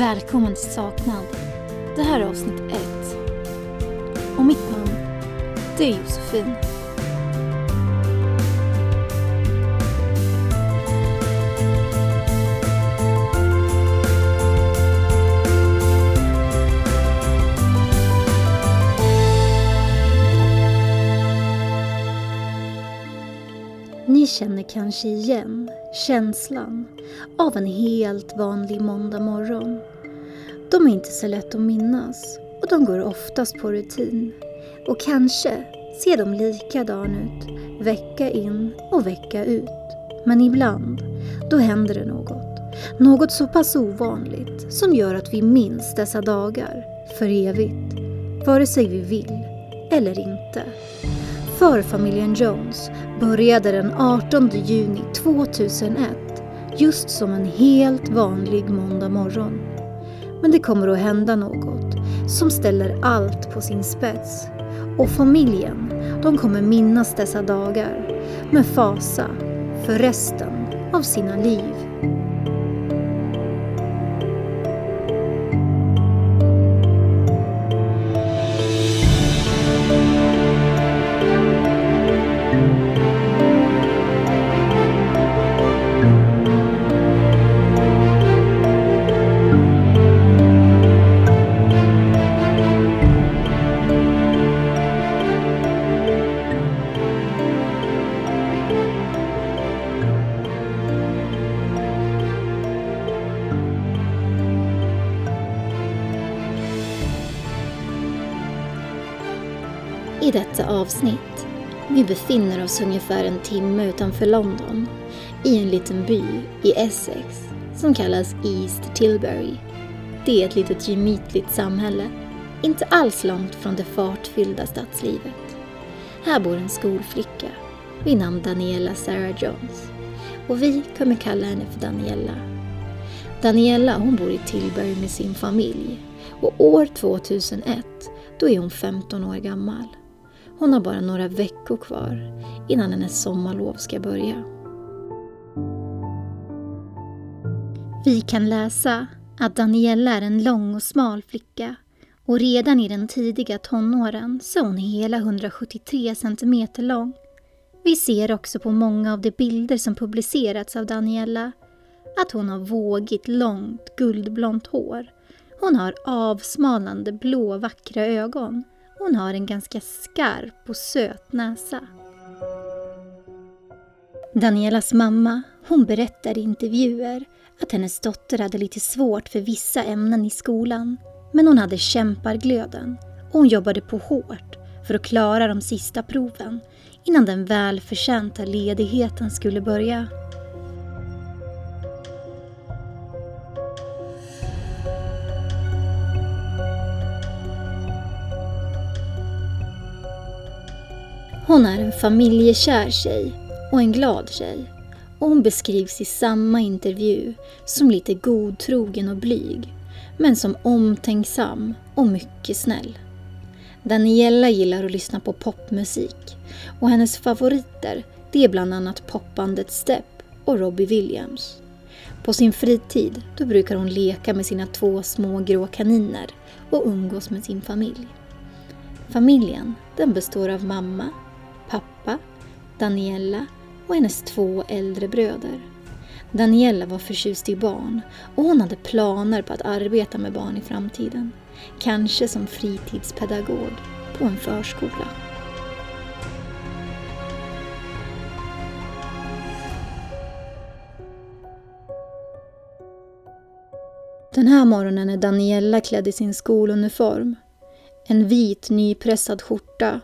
Välkommen till Saknad. Det här är avsnitt ett. Och mitt namn, det är Josefin. Ni känner kanske igen känslan av en helt vanlig måndag morgon. De är inte så lätt att minnas och de går oftast på rutin. Och kanske ser de likadan ut vecka in och vecka ut. Men ibland, då händer det något. Något så pass ovanligt som gör att vi minns dessa dagar för evigt. Vare sig vi vill eller inte. För familjen Jones började den 18 juni 2001 just som en helt vanlig måndag morgon. Men det kommer att hända något som ställer allt på sin spets. Och familjen, de kommer minnas dessa dagar med fasa för resten av sina liv. Avsnitt, vi befinner oss ungefär en timme utanför London i en liten by i Essex som kallas East Tilbury. Det är ett litet gemytligt samhälle, inte alls långt från det fartfyllda stadslivet. Här bor en skolflicka vid namn Daniela Sarah Jones och vi kommer kalla henne för Daniela. Daniela hon bor i Tilbury med sin familj och år 2001 då är hon 15 år gammal. Hon har bara några veckor kvar innan hennes sommarlov ska börja. Vi kan läsa att Daniela är en lång och smal flicka och redan i den tidiga tonåren så är hon hela 173 cm lång. Vi ser också på många av de bilder som publicerats av Daniela att hon har vågigt långt guldblont hår. Hon har avsmalnande blå vackra ögon hon har en ganska skarp och söt näsa. Danielas mamma, hon berättar i intervjuer att hennes dotter hade lite svårt för vissa ämnen i skolan. Men hon hade kämparglöden och hon jobbade på hårt för att klara de sista proven innan den välförtjänta ledigheten skulle börja. Hon är en familjekär tjej och en glad tjej. Och hon beskrivs i samma intervju som lite godtrogen och blyg, men som omtänksam och mycket snäll. Daniela gillar att lyssna på popmusik och hennes favoriter det är bland annat popbandet Step och Robbie Williams. På sin fritid då brukar hon leka med sina två små grå kaniner och umgås med sin familj. Familjen den består av mamma, pappa, Daniela och hennes två äldre bröder. Daniela var förtjust i barn och hon hade planer på att arbeta med barn i framtiden. Kanske som fritidspedagog på en förskola. Den här morgonen är Daniela klädd i sin skoluniform. En vit nypressad skjorta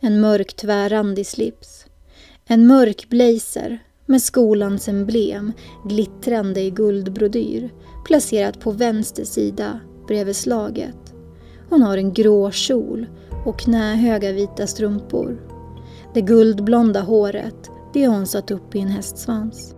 en mörk tvärrandig slips, en mörk blazer med skolans emblem glittrande i guldbrodyr placerat på vänster sida bredvid slaget. Hon har en grå kjol och knähöga vita strumpor. Det guldblonda håret, det har hon satt upp i en hästsvans.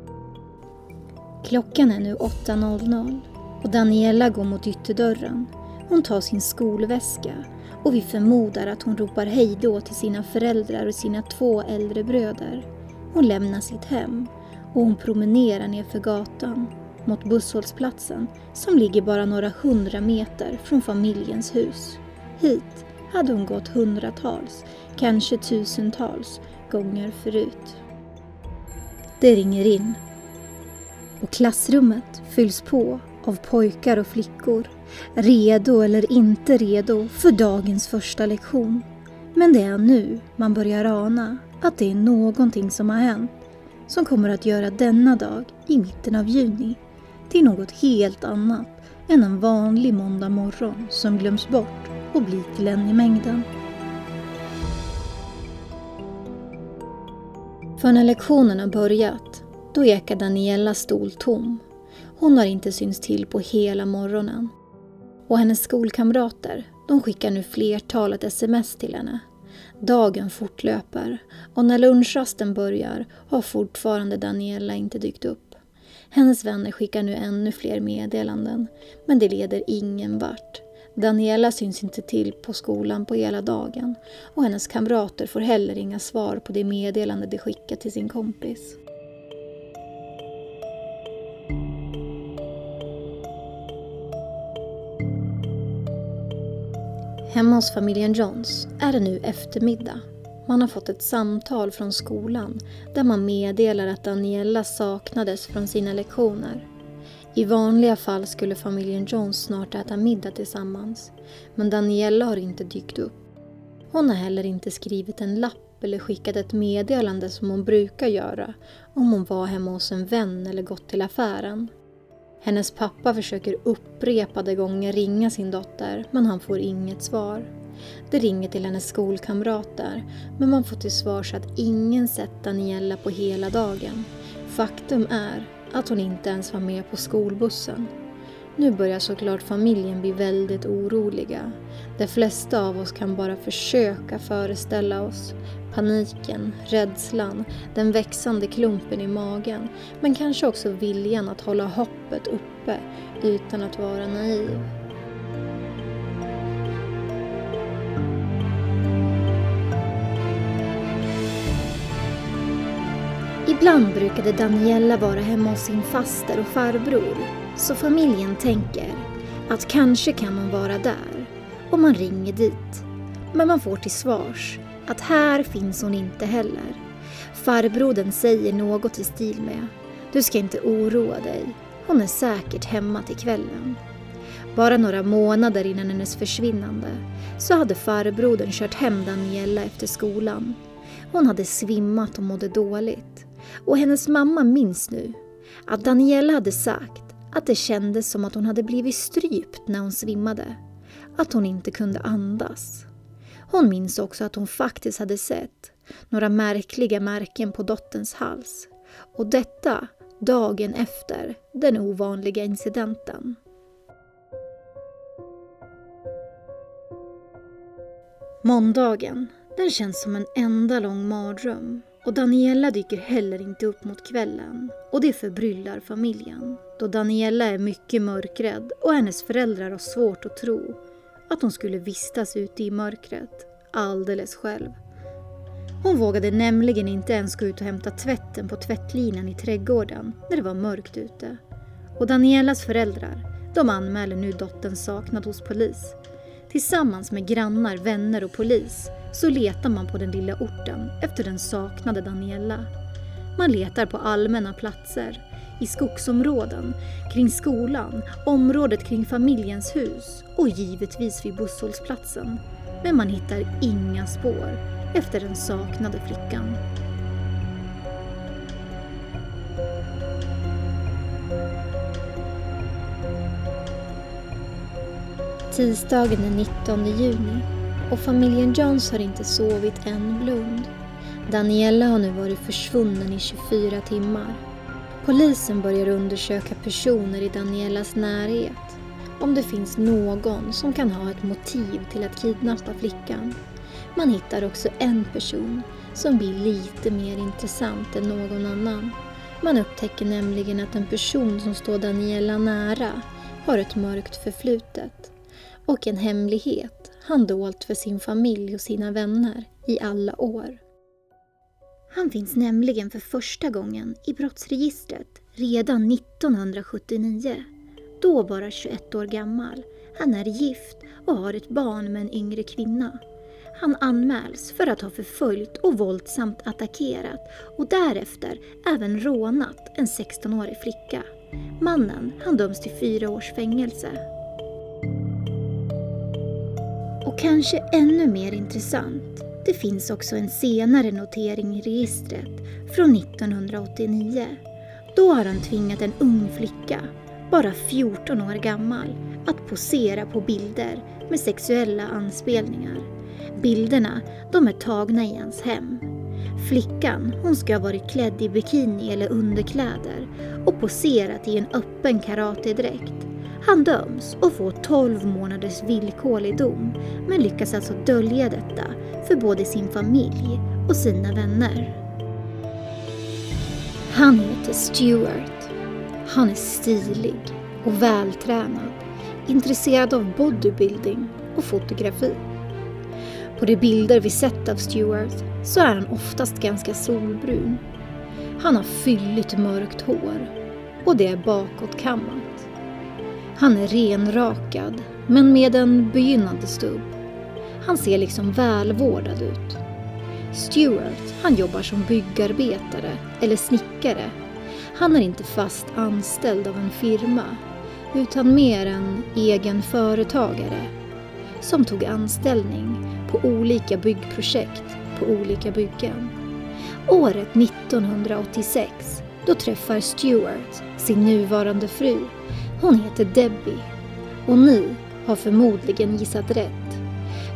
Klockan är nu 8.00 och Daniela går mot ytterdörren. Hon tar sin skolväska och vi förmodar att hon ropar hejdå till sina föräldrar och sina två äldre bröder. Hon lämnar sitt hem och hon promenerar nerför gatan. mot busshållplatsen som ligger bara några hundra meter från familjens hus. Hit hade hon gått hundratals, kanske tusentals gånger förut. Det ringer in och klassrummet fylls på av pojkar och flickor, redo eller inte redo för dagens första lektion. Men det är nu man börjar ana att det är någonting som har hänt som kommer att göra denna dag i mitten av juni till något helt annat än en vanlig måndag morgon som glöms bort och blir till en i mängden. För när lektionen har börjat, då ekar Danielas stol tom. Hon har inte synts till på hela morgonen. Och hennes skolkamrater, de skickar nu flertalet sms till henne. Dagen fortlöper och när lunchrasten börjar har fortfarande Daniela inte dykt upp. Hennes vänner skickar nu ännu fler meddelanden, men det leder ingen vart. Daniela syns inte till på skolan på hela dagen och hennes kamrater får heller inga svar på det meddelande de skickat till sin kompis. Hemma hos familjen Johns är det nu eftermiddag. Man har fått ett samtal från skolan där man meddelar att Daniella saknades från sina lektioner. I vanliga fall skulle familjen Jones snart äta middag tillsammans. Men Daniella har inte dykt upp. Hon har heller inte skrivit en lapp eller skickat ett meddelande som hon brukar göra om hon var hemma hos en vän eller gått till affären. Hennes pappa försöker upprepade gånger ringa sin dotter men han får inget svar. Det ringer till hennes skolkamrater men man får till svars att ingen sett Daniela på hela dagen. Faktum är att hon inte ens var med på skolbussen. Nu börjar såklart familjen bli väldigt oroliga. De flesta av oss kan bara försöka föreställa oss paniken, rädslan, den växande klumpen i magen men kanske också viljan att hålla hoppet uppe utan att vara naiv. Ibland brukade Daniella vara hemma hos sin faster och farbror så familjen tänker att kanske kan hon vara där och man ringer dit. Men man får till svars att här finns hon inte heller. Farbrodern säger något i stil med Du ska inte oroa dig, hon är säkert hemma till kvällen. Bara några månader innan hennes försvinnande så hade farbrodern kört hem Daniella efter skolan. Hon hade svimmat och mådde dåligt. Och hennes mamma minns nu att Daniela hade sagt att det kändes som att hon hade blivit strypt när hon svimmade. Att hon inte kunde andas. Hon minns också att hon faktiskt hade sett några märkliga märken på dotterns hals. Och detta dagen efter den ovanliga incidenten. Måndagen, den känns som en enda lång mardröm. Och Daniela dyker heller inte upp mot kvällen. Och det förbryllar familjen. Då Daniela är mycket mörkrädd och hennes föräldrar har svårt att tro att hon skulle vistas ute i mörkret, alldeles själv. Hon vågade nämligen inte ens gå ut och hämta tvätten på tvättlinan i trädgården när det var mörkt ute. Och Danielas föräldrar, de anmäler nu dotterns saknad hos polis. Tillsammans med grannar, vänner och polis så letar man på den lilla orten efter den saknade Daniela. Man letar på allmänna platser, i skogsområden, kring skolan, området kring familjens hus och givetvis vid busshållplatsen. Men man hittar inga spår efter den saknade flickan. Tisdagen den 19 juni och familjen Johns har inte sovit en blund. Daniela har nu varit försvunnen i 24 timmar. Polisen börjar undersöka personer i Danielas närhet. Om det finns någon som kan ha ett motiv till att kidnappa flickan. Man hittar också en person som blir lite mer intressant än någon annan. Man upptäcker nämligen att en person som står Daniela nära har ett mörkt förflutet och en hemlighet han dolt för sin familj och sina vänner i alla år. Han finns nämligen för första gången i brottsregistret redan 1979. Då bara 21 år gammal. Han är gift och har ett barn med en yngre kvinna. Han anmäls för att ha förföljt och våldsamt attackerat och därefter även rånat en 16-årig flicka. Mannen han döms till fyra års fängelse. Och kanske ännu mer intressant, det finns också en senare notering i registret från 1989. Då har han tvingat en ung flicka, bara 14 år gammal, att posera på bilder med sexuella anspelningar. Bilderna, de är tagna i hans hem. Flickan, hon ska ha varit klädd i bikini eller underkläder och poserat i en öppen karatedräkt. Han döms och får 12 månaders villkorlig dom men lyckas alltså dölja detta för både sin familj och sina vänner. Han heter Stewart. Han är stilig och vältränad, intresserad av bodybuilding och fotografi. På de bilder vi sett av Stewart så är han oftast ganska solbrun. Han har fylligt mörkt hår och det är bakåtkammat. Han är renrakad men med en begynnande stubb. Han ser liksom välvårdad ut. Stewart, han jobbar som byggarbetare eller snickare. Han är inte fast anställd av en firma utan mer en egen företagare som tog anställning på olika byggprojekt på olika byggen. Året 1986 då träffar Stewart sin nuvarande fru. Hon heter Debbie och ni har förmodligen gissat rätt.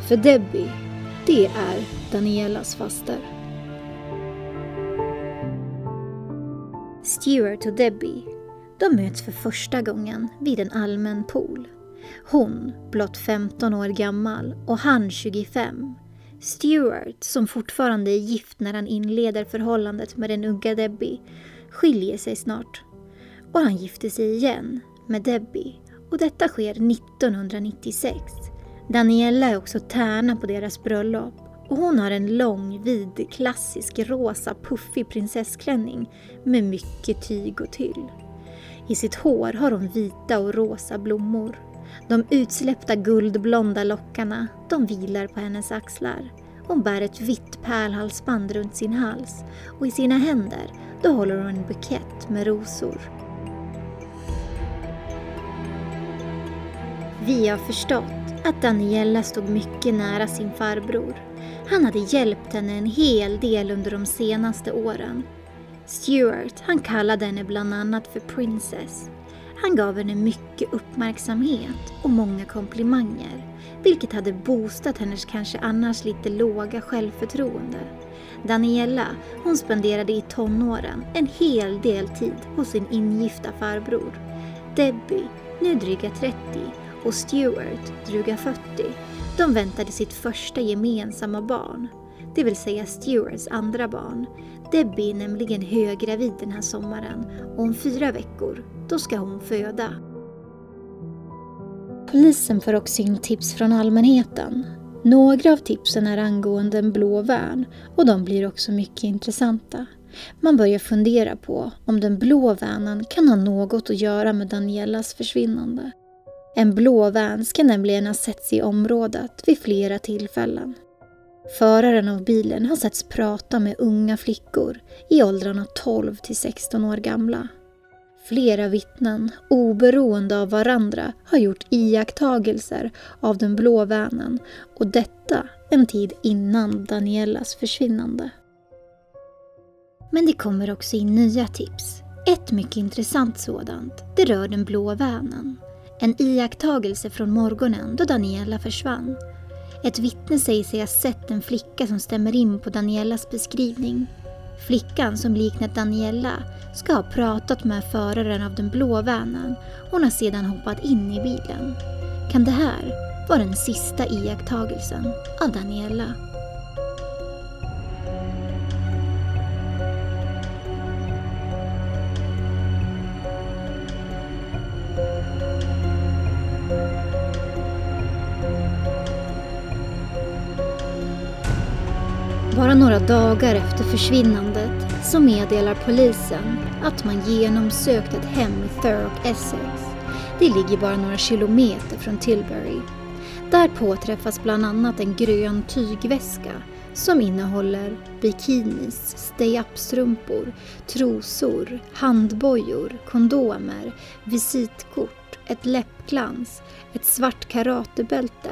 För Debbie, det är Danielas faster. Stewart och Debbie, de möts för första gången vid en allmän pool. Hon blott 15 år gammal och han 25. Stewart, som fortfarande är gift när han inleder förhållandet med den unga Debbie, skiljer sig snart. Och han gifter sig igen med Debbie och detta sker 1996. Daniela är också tärna på deras bröllop och hon har en lång, vid, klassisk rosa puffig prinsessklänning med mycket tyg och tyll. I sitt hår har hon vita och rosa blommor. De utsläppta guldblonda lockarna, de vilar på hennes axlar. Hon bär ett vitt pärlhalsband runt sin hals och i sina händer, då håller hon en bukett med rosor. Vi har förstått att Daniela stod mycket nära sin farbror. Han hade hjälpt henne en hel del under de senaste åren. Stuart, han kallade henne bland annat för Princess. Han gav henne mycket uppmärksamhet och många komplimanger, vilket hade boostat hennes kanske annars lite låga självförtroende. Daniela, hon spenderade i tonåren en hel del tid hos sin ingifta farbror. Debbie, nu dryga 30, och Stuart, dryga 40, de väntade sitt första gemensamma barn, det vill säga Stuarts andra barn. Debbie är nämligen höggravid den här sommaren och om fyra veckor, då ska hon föda. Polisen får också in tips från allmänheten. Några av tipsen är angående en blå vän och de blir också mycket intressanta. Man börjar fundera på om den blå vänen kan ha något att göra med Danielas försvinnande. En blå van ska nämligen ha setts i området vid flera tillfällen. Föraren av bilen har setts prata med unga flickor i åldrarna 12 till 16 år gamla. Flera vittnen, oberoende av varandra, har gjort iakttagelser av den blå vanen och detta en tid innan Danielas försvinnande. Men det kommer också in nya tips. Ett mycket intressant sådant, det rör den blå vanen. En iakttagelse från morgonen då Daniela försvann. Ett vittne säger sig ha sett en flicka som stämmer in på Danielas beskrivning. Flickan som liknat Daniela ska ha pratat med föraren av den blå vanen. Hon har sedan hoppat in i bilen. Kan det här vara den sista iakttagelsen av Daniela? Bara några dagar efter försvinnandet så meddelar polisen att man genomsökt ett hem i Thurrock, Essex. Det ligger bara några kilometer från Tilbury. Där påträffas bland annat en grön tygväska som innehåller bikinis, stay-up-strumpor, trosor, handbojor, kondomer, visitkort, ett läppglans, ett svart karatebälte.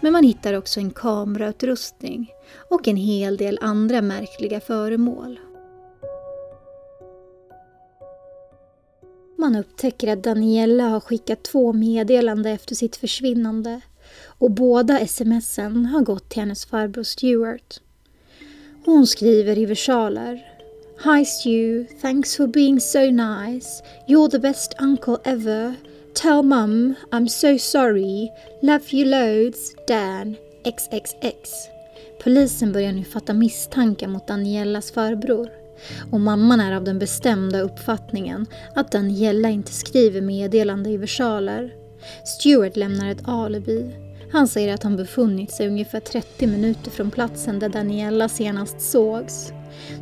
Men man hittar också en kamerautrustning och en hel del andra märkliga föremål. Man upptäcker att Daniela har skickat två meddelanden efter sitt försvinnande och båda smsen har gått till hennes farbror Stuart. Hon skriver i versaler. Hi Stu, thanks for being so nice. You're the best uncle ever. Tell mum I'm so sorry. Love you loads. Dan XXX. Polisen börjar nu fatta misstankar mot Danielas farbror. Och mamman är av den bestämda uppfattningen att Daniela inte skriver meddelande i versaler. Stewart lämnar ett alibi. Han säger att han befunnit sig ungefär 30 minuter från platsen där Daniela senast sågs.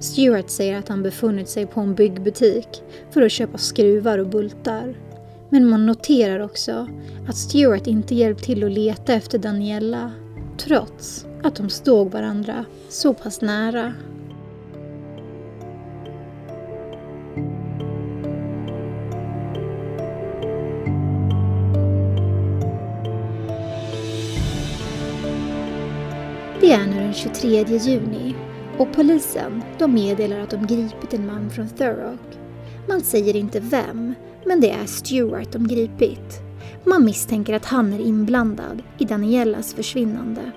Stewart säger att han befunnit sig på en byggbutik för att köpa skruvar och bultar. Men man noterar också att Stewart inte hjälpt till att leta efter Daniela trots att de stod varandra så pass nära. Det är nu den 23 juni och polisen de meddelar att de gripit en man från Thurrock. Man säger inte vem, men det är Stewart de gripit. Man misstänker att han är inblandad i Danielas försvinnande.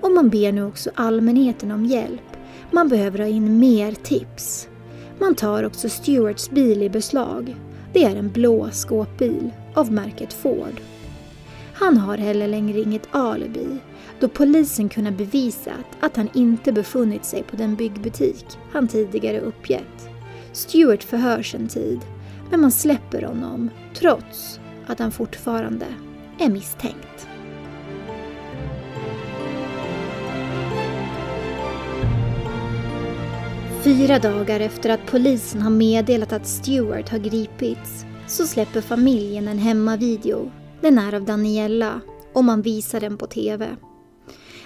Och man ber nu också allmänheten om hjälp. Man behöver ha in mer tips. Man tar också Stuarts bil i beslag. Det är en blå skåpbil av märket Ford. Han har heller längre inget alibi då polisen kunnat bevisa att han inte befunnit sig på den byggbutik han tidigare uppgett. Stewart förhörs en tid, men man släpper honom trots att han fortfarande är misstänkt. Fyra dagar efter att polisen har meddelat att Stewart har gripits så släpper familjen en hemmavideo. Den är av Daniela och man visar den på TV.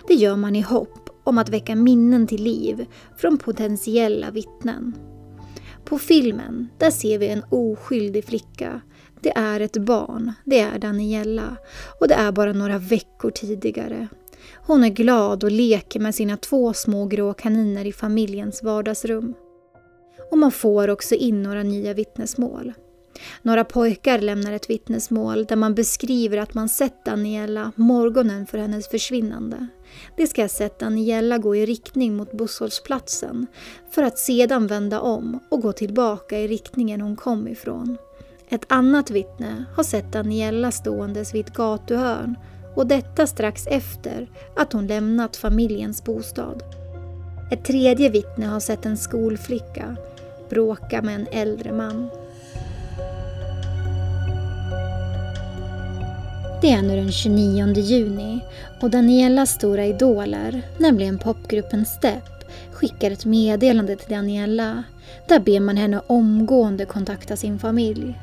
Det gör man i hopp om att väcka minnen till liv från potentiella vittnen. På filmen, där ser vi en oskyldig flicka. Det är ett barn, det är Daniela och det är bara några veckor tidigare. Hon är glad och leker med sina två små grå kaniner i familjens vardagsrum. Och man får också in några nya vittnesmål. Några pojkar lämnar ett vittnesmål där man beskriver att man sett Daniela morgonen för hennes försvinnande. De ska ha sett Daniela gå i riktning mot busshållplatsen för att sedan vända om och gå tillbaka i riktningen hon kom ifrån. Ett annat vittne har sett Daniela ståendes vid ett gatuhörn och detta strax efter att hon lämnat familjens bostad. Ett tredje vittne har sett en skolflicka bråka med en äldre man. Det är nu den 29 juni och Danielas stora idoler, nämligen popgruppen Step, skickar ett meddelande till Daniela. Där ber man henne omgående kontakta sin familj.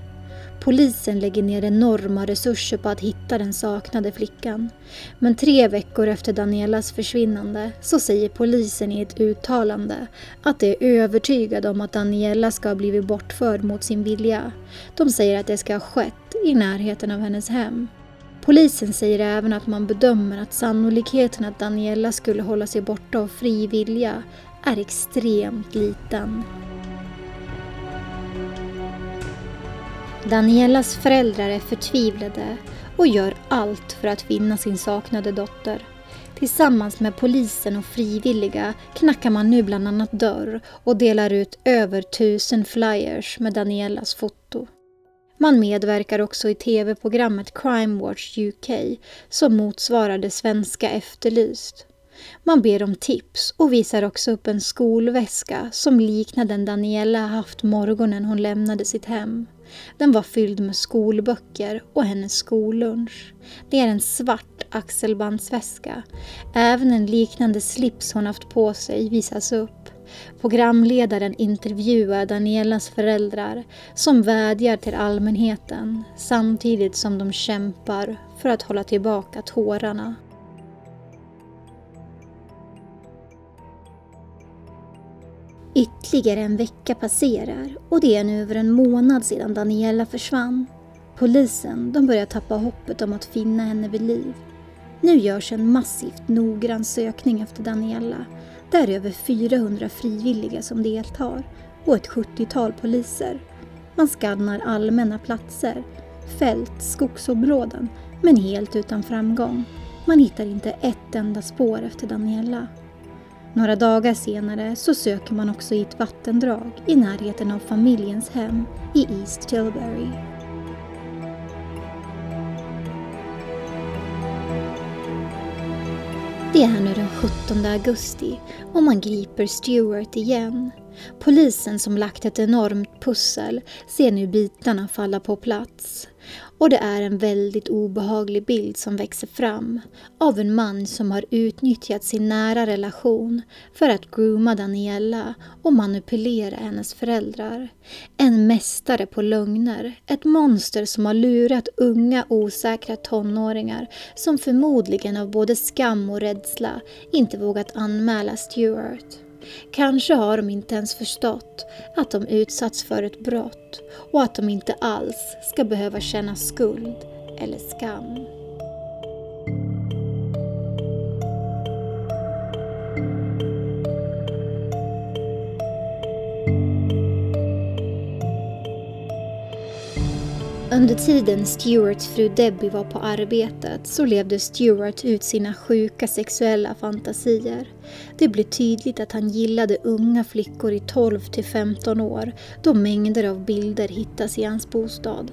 Polisen lägger ner enorma resurser på att hitta den saknade flickan. Men tre veckor efter Danielas försvinnande så säger polisen i ett uttalande att de är övertygade om att Daniela ska ha blivit bortförd mot sin vilja. De säger att det ska ha skett i närheten av hennes hem. Polisen säger även att man bedömer att sannolikheten att Daniela skulle hålla sig borta av fri vilja är extremt liten. Danielas föräldrar är förtvivlade och gör allt för att finna sin saknade dotter. Tillsammans med polisen och frivilliga knackar man nu bland annat dörr och delar ut över tusen flyers med Danielas foto. Man medverkar också i tv-programmet Crime Watch UK som motsvarar det svenska Efterlyst. Man ber om tips och visar också upp en skolväska som liknar den Daniela haft morgonen hon lämnade sitt hem. Den var fylld med skolböcker och hennes skollunch. Det är en svart axelbandsväska. Även en liknande slips hon haft på sig visas upp. Programledaren intervjuar Danielas föräldrar som vädjar till allmänheten samtidigt som de kämpar för att hålla tillbaka tårarna. Ytterligare en vecka passerar och det är nu över en månad sedan Daniela försvann. Polisen de börjar tappa hoppet om att finna henne vid liv. Nu görs en massivt noggrann sökning efter Daniela. Där är över 400 frivilliga som deltar och ett 70-tal poliser. Man skannar allmänna platser, fält, skogsområden, men helt utan framgång. Man hittar inte ett enda spår efter Daniela. Några dagar senare så söker man också i ett vattendrag i närheten av familjens hem i East Tilbury. Det är nu den 17 augusti och man griper Stewart igen. Polisen som lagt ett enormt pussel ser nu bitarna falla på plats. Och det är en väldigt obehaglig bild som växer fram av en man som har utnyttjat sin nära relation för att grooma Daniela och manipulera hennes föräldrar. En mästare på lögner, ett monster som har lurat unga osäkra tonåringar som förmodligen av både skam och rädsla inte vågat anmäla Stewart. Kanske har de inte ens förstått att de utsatts för ett brott och att de inte alls ska behöva känna skuld eller skam. Under tiden Stewarts fru Debbie var på arbetet så levde Stewart ut sina sjuka sexuella fantasier. Det blev tydligt att han gillade unga flickor i 12 till 15 år då mängder av bilder hittas i hans bostad.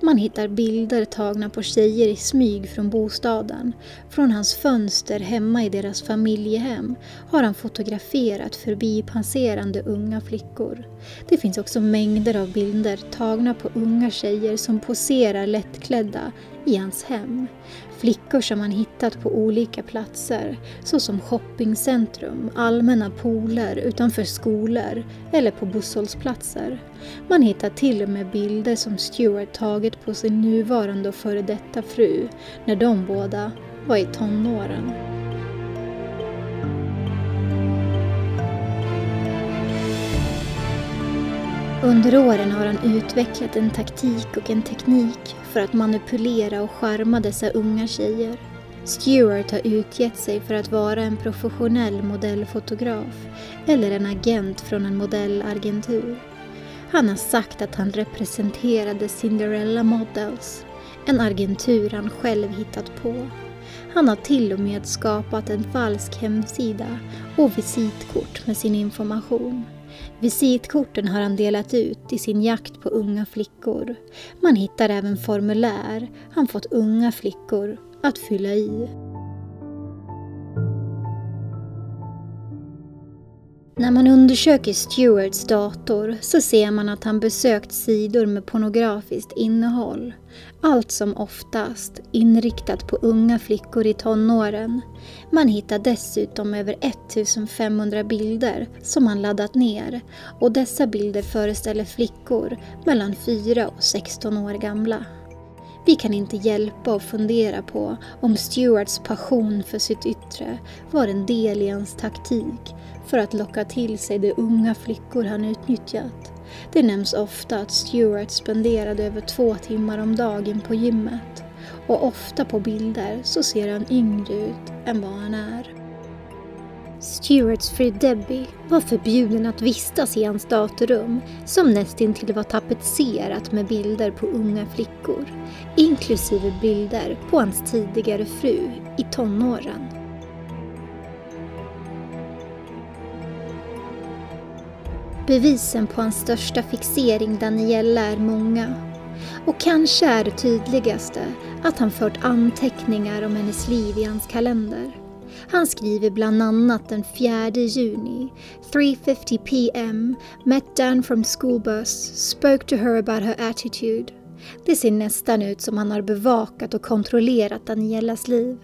Man hittar bilder tagna på tjejer i smyg från bostaden. Från hans fönster hemma i deras familjehem har han fotograferat förbipasserande unga flickor. Det finns också mängder av bilder tagna på unga tjejer som poserar lättklädda i hans hem. Flickor som han hittat på olika platser såsom shoppingcentrum, allmänna pooler utanför skolor eller på busshållplatser. Man hittar till och med bilder som Stewart tagit på sin nuvarande och före detta fru när de båda var i tonåren. Under åren har han utvecklat en taktik och en teknik för att manipulera och charma dessa unga tjejer. Stewart har utgett sig för att vara en professionell modellfotograf eller en agent från en modellagentur. Han har sagt att han representerade Cinderella Models, en agentur han själv hittat på. Han har till och med skapat en falsk hemsida och visitkort med sin information. Visitkorten har han delat ut i sin jakt på unga flickor. Man hittar även formulär han fått unga flickor att fylla i. När man undersöker Stewarts dator så ser man att han besökt sidor med pornografiskt innehåll. Allt som oftast inriktat på unga flickor i tonåren. Man hittar dessutom över 1500 bilder som han laddat ner och dessa bilder föreställer flickor mellan 4 och 16 år gamla. Vi kan inte hjälpa att fundera på om Stewarts passion för sitt yttre var en del i hans taktik för att locka till sig de unga flickor han utnyttjat. Det nämns ofta att Stewart spenderade över två timmar om dagen på gymmet och ofta på bilder så ser han yngre ut än vad han är. Stewarts fru Debbie var förbjuden att vistas i hans datorrum som nästintill var tapetserat med bilder på unga flickor, inklusive bilder på hans tidigare fru i tonåren. Bevisen på hans största fixering Daniella är många. Och kanske är det tydligaste att han fört anteckningar om hennes liv i hans kalender. Han skriver bland annat den 4 juni 3.50 pm Met Dan from school bus, spoke to her about her attitude. Det ser nästan ut som han har bevakat och kontrollerat Danielas liv.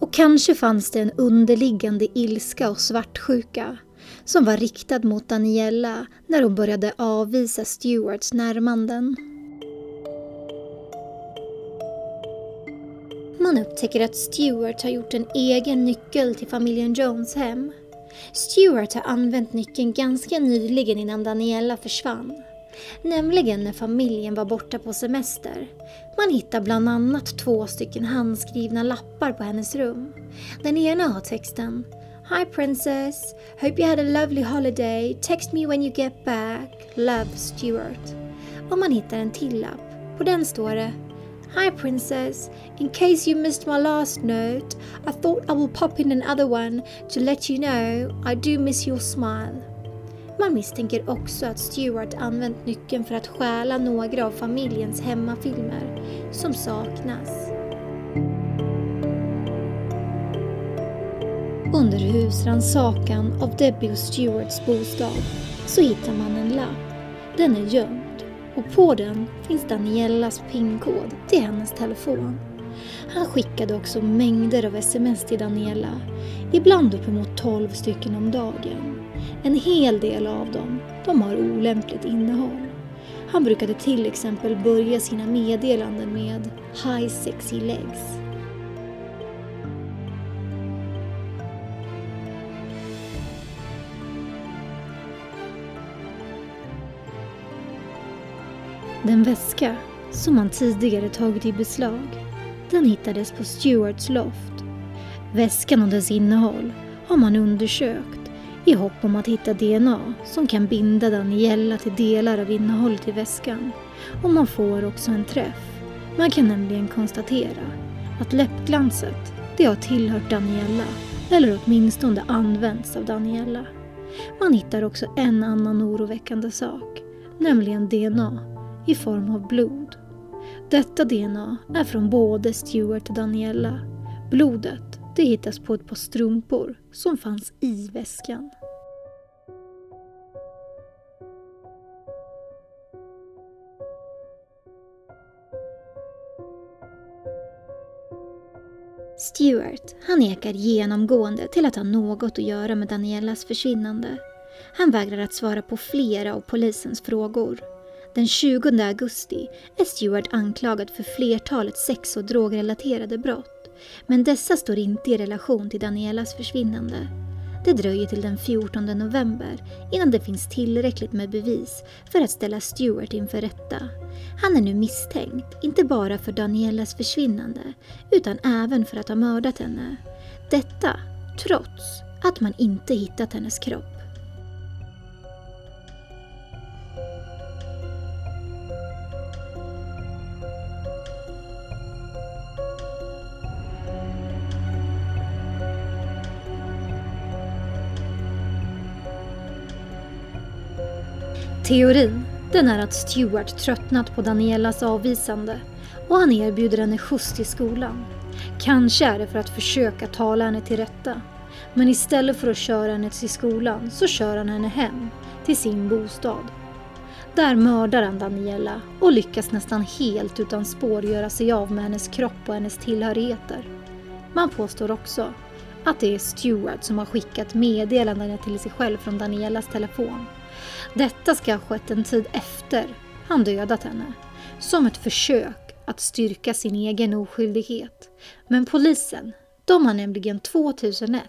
Och kanske fanns det en underliggande ilska och svartsjuka. som var riktad mot Daniela när hon började avvisa Stewarts närmanden. Man upptäcker att Stewart har gjort en egen nyckel till familjen Jones hem. Stewart har använt nyckeln ganska nyligen innan Daniela försvann. Nämligen när familjen var borta på semester. Man hittar bland annat två stycken handskrivna lappar på hennes rum. Den ena har texten Hi princess, hope you had a lovely holiday. Text me when you get back. Love Stewart. Och man hittar en till lapp. På den står det Hi princess, in case you missed my last note, I thought I will pop in another one to let you know I do miss your smile. Man misstänker också att Stewart använt nyckeln för att stjäla några av familjens hemmafilmer som saknas. Under husrannsakan av Debbie och Stewarts bostad så hittar man en lapp. Den är gömd och på den finns Daniellas pinkod till hennes telefon. Han skickade också mängder av sms till Daniela, ibland uppemot 12 stycken om dagen. En hel del av dem, de har olämpligt innehåll. Han brukade till exempel börja sina meddelanden med “High sexy legs” Den väska som han tidigare tagit i beslag, den hittades på Stewarts loft. Väskan och dess innehåll har man undersökt i hopp om att hitta DNA som kan binda Daniella till delar av innehållet i väskan. Och man får också en träff. Man kan nämligen konstatera att läppglanset, det har tillhört Daniella eller åtminstone använts av Daniella. Man hittar också en annan oroväckande sak, nämligen DNA i form av blod. Detta DNA är från både Stuart och Daniella. Blodet det hittas på ett par strumpor som fanns i väskan. Stuart, han nekar genomgående till att ha något att göra med Daniellas försvinnande. Han vägrar att svara på flera av polisens frågor. Den 20 augusti är Stewart anklagad för flertalet sex och drogrelaterade brott. Men dessa står inte i relation till Danielas försvinnande. Det dröjer till den 14 november innan det finns tillräckligt med bevis för att ställa Stewart inför rätta. Han är nu misstänkt, inte bara för Danielas försvinnande, utan även för att ha mördat henne. Detta trots att man inte hittat hennes kropp. Teorin den är att Stuart tröttnat på Danielas avvisande och han erbjuder henne skjuts till skolan. Kanske är det för att försöka tala henne till rätta. Men istället för att köra henne till skolan så kör han henne hem, till sin bostad. Där mördar han Daniela och lyckas nästan helt utan spår göra sig av med hennes kropp och hennes tillhörigheter. Man påstår också att det är Stuart som har skickat meddelandena till sig själv från Danielas telefon. Detta ska ha skett en tid efter han dödat henne, som ett försök att styrka sin egen oskyldighet. Men polisen, de har nämligen 2001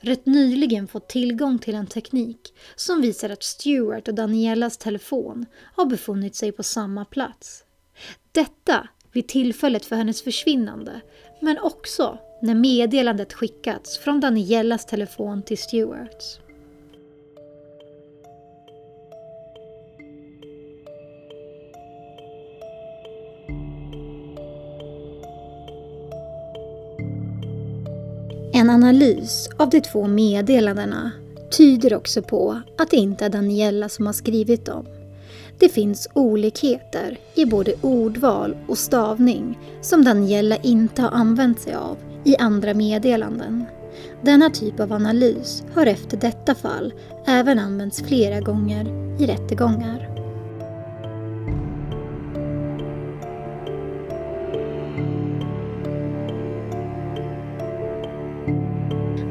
rätt nyligen fått tillgång till en teknik som visar att Stuart och Danielas telefon har befunnit sig på samma plats. Detta vid tillfället för hennes försvinnande, men också när meddelandet skickats från Danielas telefon till Stewarts. En analys av de två meddelandena tyder också på att det inte är Daniela som har skrivit dem. Det finns olikheter i både ordval och stavning som Daniela inte har använt sig av i andra meddelanden. Denna typ av analys har efter detta fall även använts flera gånger i rättegångar.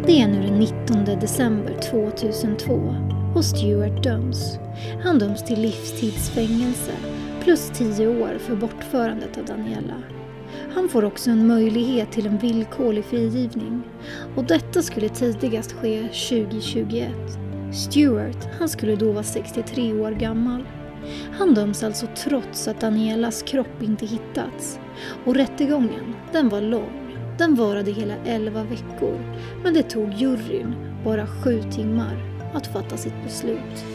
Det är nu den 19 december 2002 och Stewart döms. Han döms till livstidsfängelse plus 10 år för bortförandet av Daniela. Han får också en möjlighet till en villkorlig frigivning och detta skulle tidigast ske 2021. Stewart, han skulle då vara 63 år gammal. Han döms alltså trots att Danielas kropp inte hittats. Och rättegången, den var lång. Den varade hela 11 veckor. Men det tog juryn bara 7 timmar att fatta sitt beslut.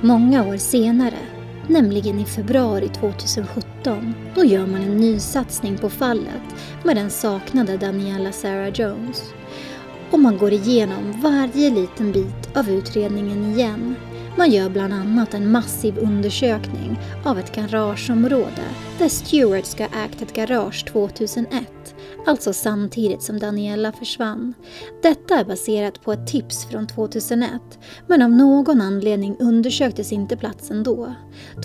Många år senare, nämligen i februari 2017, då gör man en ny satsning på fallet med den saknade Daniela Sarah Jones. Och man går igenom varje liten bit av utredningen igen. Man gör bland annat en massiv undersökning av ett garageområde där Stewart ska ha ägt ett garage 2001 alltså samtidigt som Daniela försvann. Detta är baserat på ett tips från 2001, men av någon anledning undersöktes inte platsen då.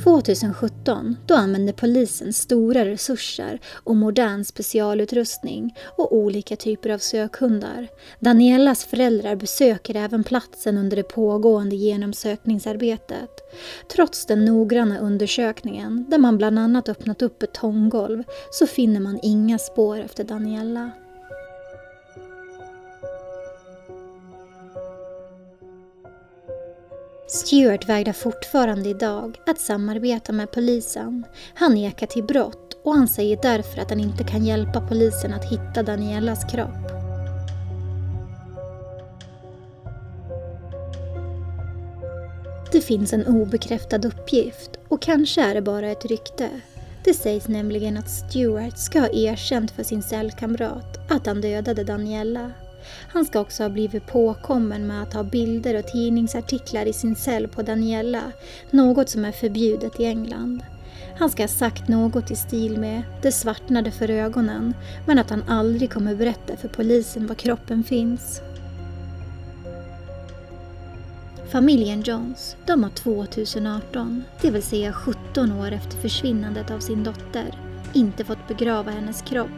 2017, då använde polisen stora resurser och modern specialutrustning och olika typer av sökhundar. Danielas föräldrar besöker även platsen under det pågående genomsökningsarbetet. Trots den noggranna undersökningen, där man bland annat öppnat upp betonggolv, så finner man inga spår efter Daniella. Stewart vägrar fortfarande idag att samarbeta med polisen. Han nekar till brott och han säger därför att han inte kan hjälpa polisen att hitta Danielas kropp. Det finns en obekräftad uppgift och kanske är det bara ett rykte. Det sägs nämligen att Stewart ska ha erkänt för sin cellkamrat att han dödade Daniela. Han ska också ha blivit påkommen med att ha bilder och tidningsartiklar i sin cell på Daniela, något som är förbjudet i England. Han ska ha sagt något i stil med ”det svartnade för ögonen” men att han aldrig kommer berätta för polisen var kroppen finns. Familjen Jones, de har 2018, det vill säga 17 år efter försvinnandet av sin dotter, inte fått begrava hennes kropp.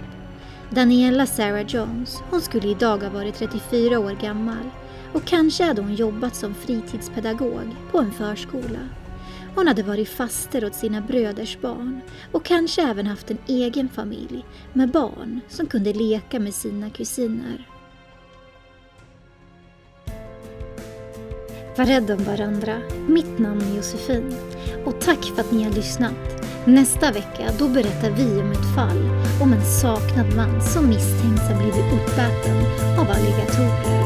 Daniela Sarah Jones, hon skulle idag ha varit 34 år gammal och kanske hade hon jobbat som fritidspedagog på en förskola. Hon hade varit faster åt sina bröders barn och kanske även haft en egen familj med barn som kunde leka med sina kusiner. Var rädd om varandra. Mitt namn är Josefin. Och tack för att ni har lyssnat. Nästa vecka då berättar vi om ett fall om en saknad man som misstänks ha blivit uppäten av alligatorer.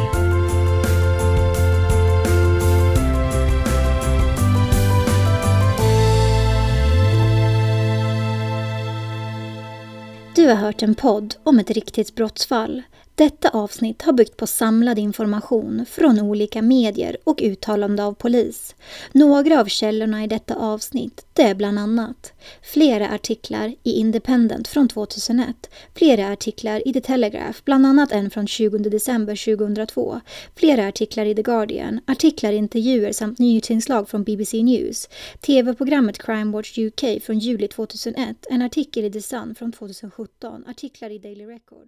Du har hört en podd om ett riktigt brottsfall detta avsnitt har byggt på samlad information från olika medier och uttalande av polis. Några av källorna i detta avsnitt det är bland annat flera artiklar i Independent från 2001, flera artiklar i The Telegraph, bland annat en från 20 december 2002, flera artiklar i The Guardian, artiklar, intervjuer samt nyhetsinslag från BBC News, tv-programmet Crime Watch UK från juli 2001, en artikel i The Sun från 2017, artiklar i Daily Record.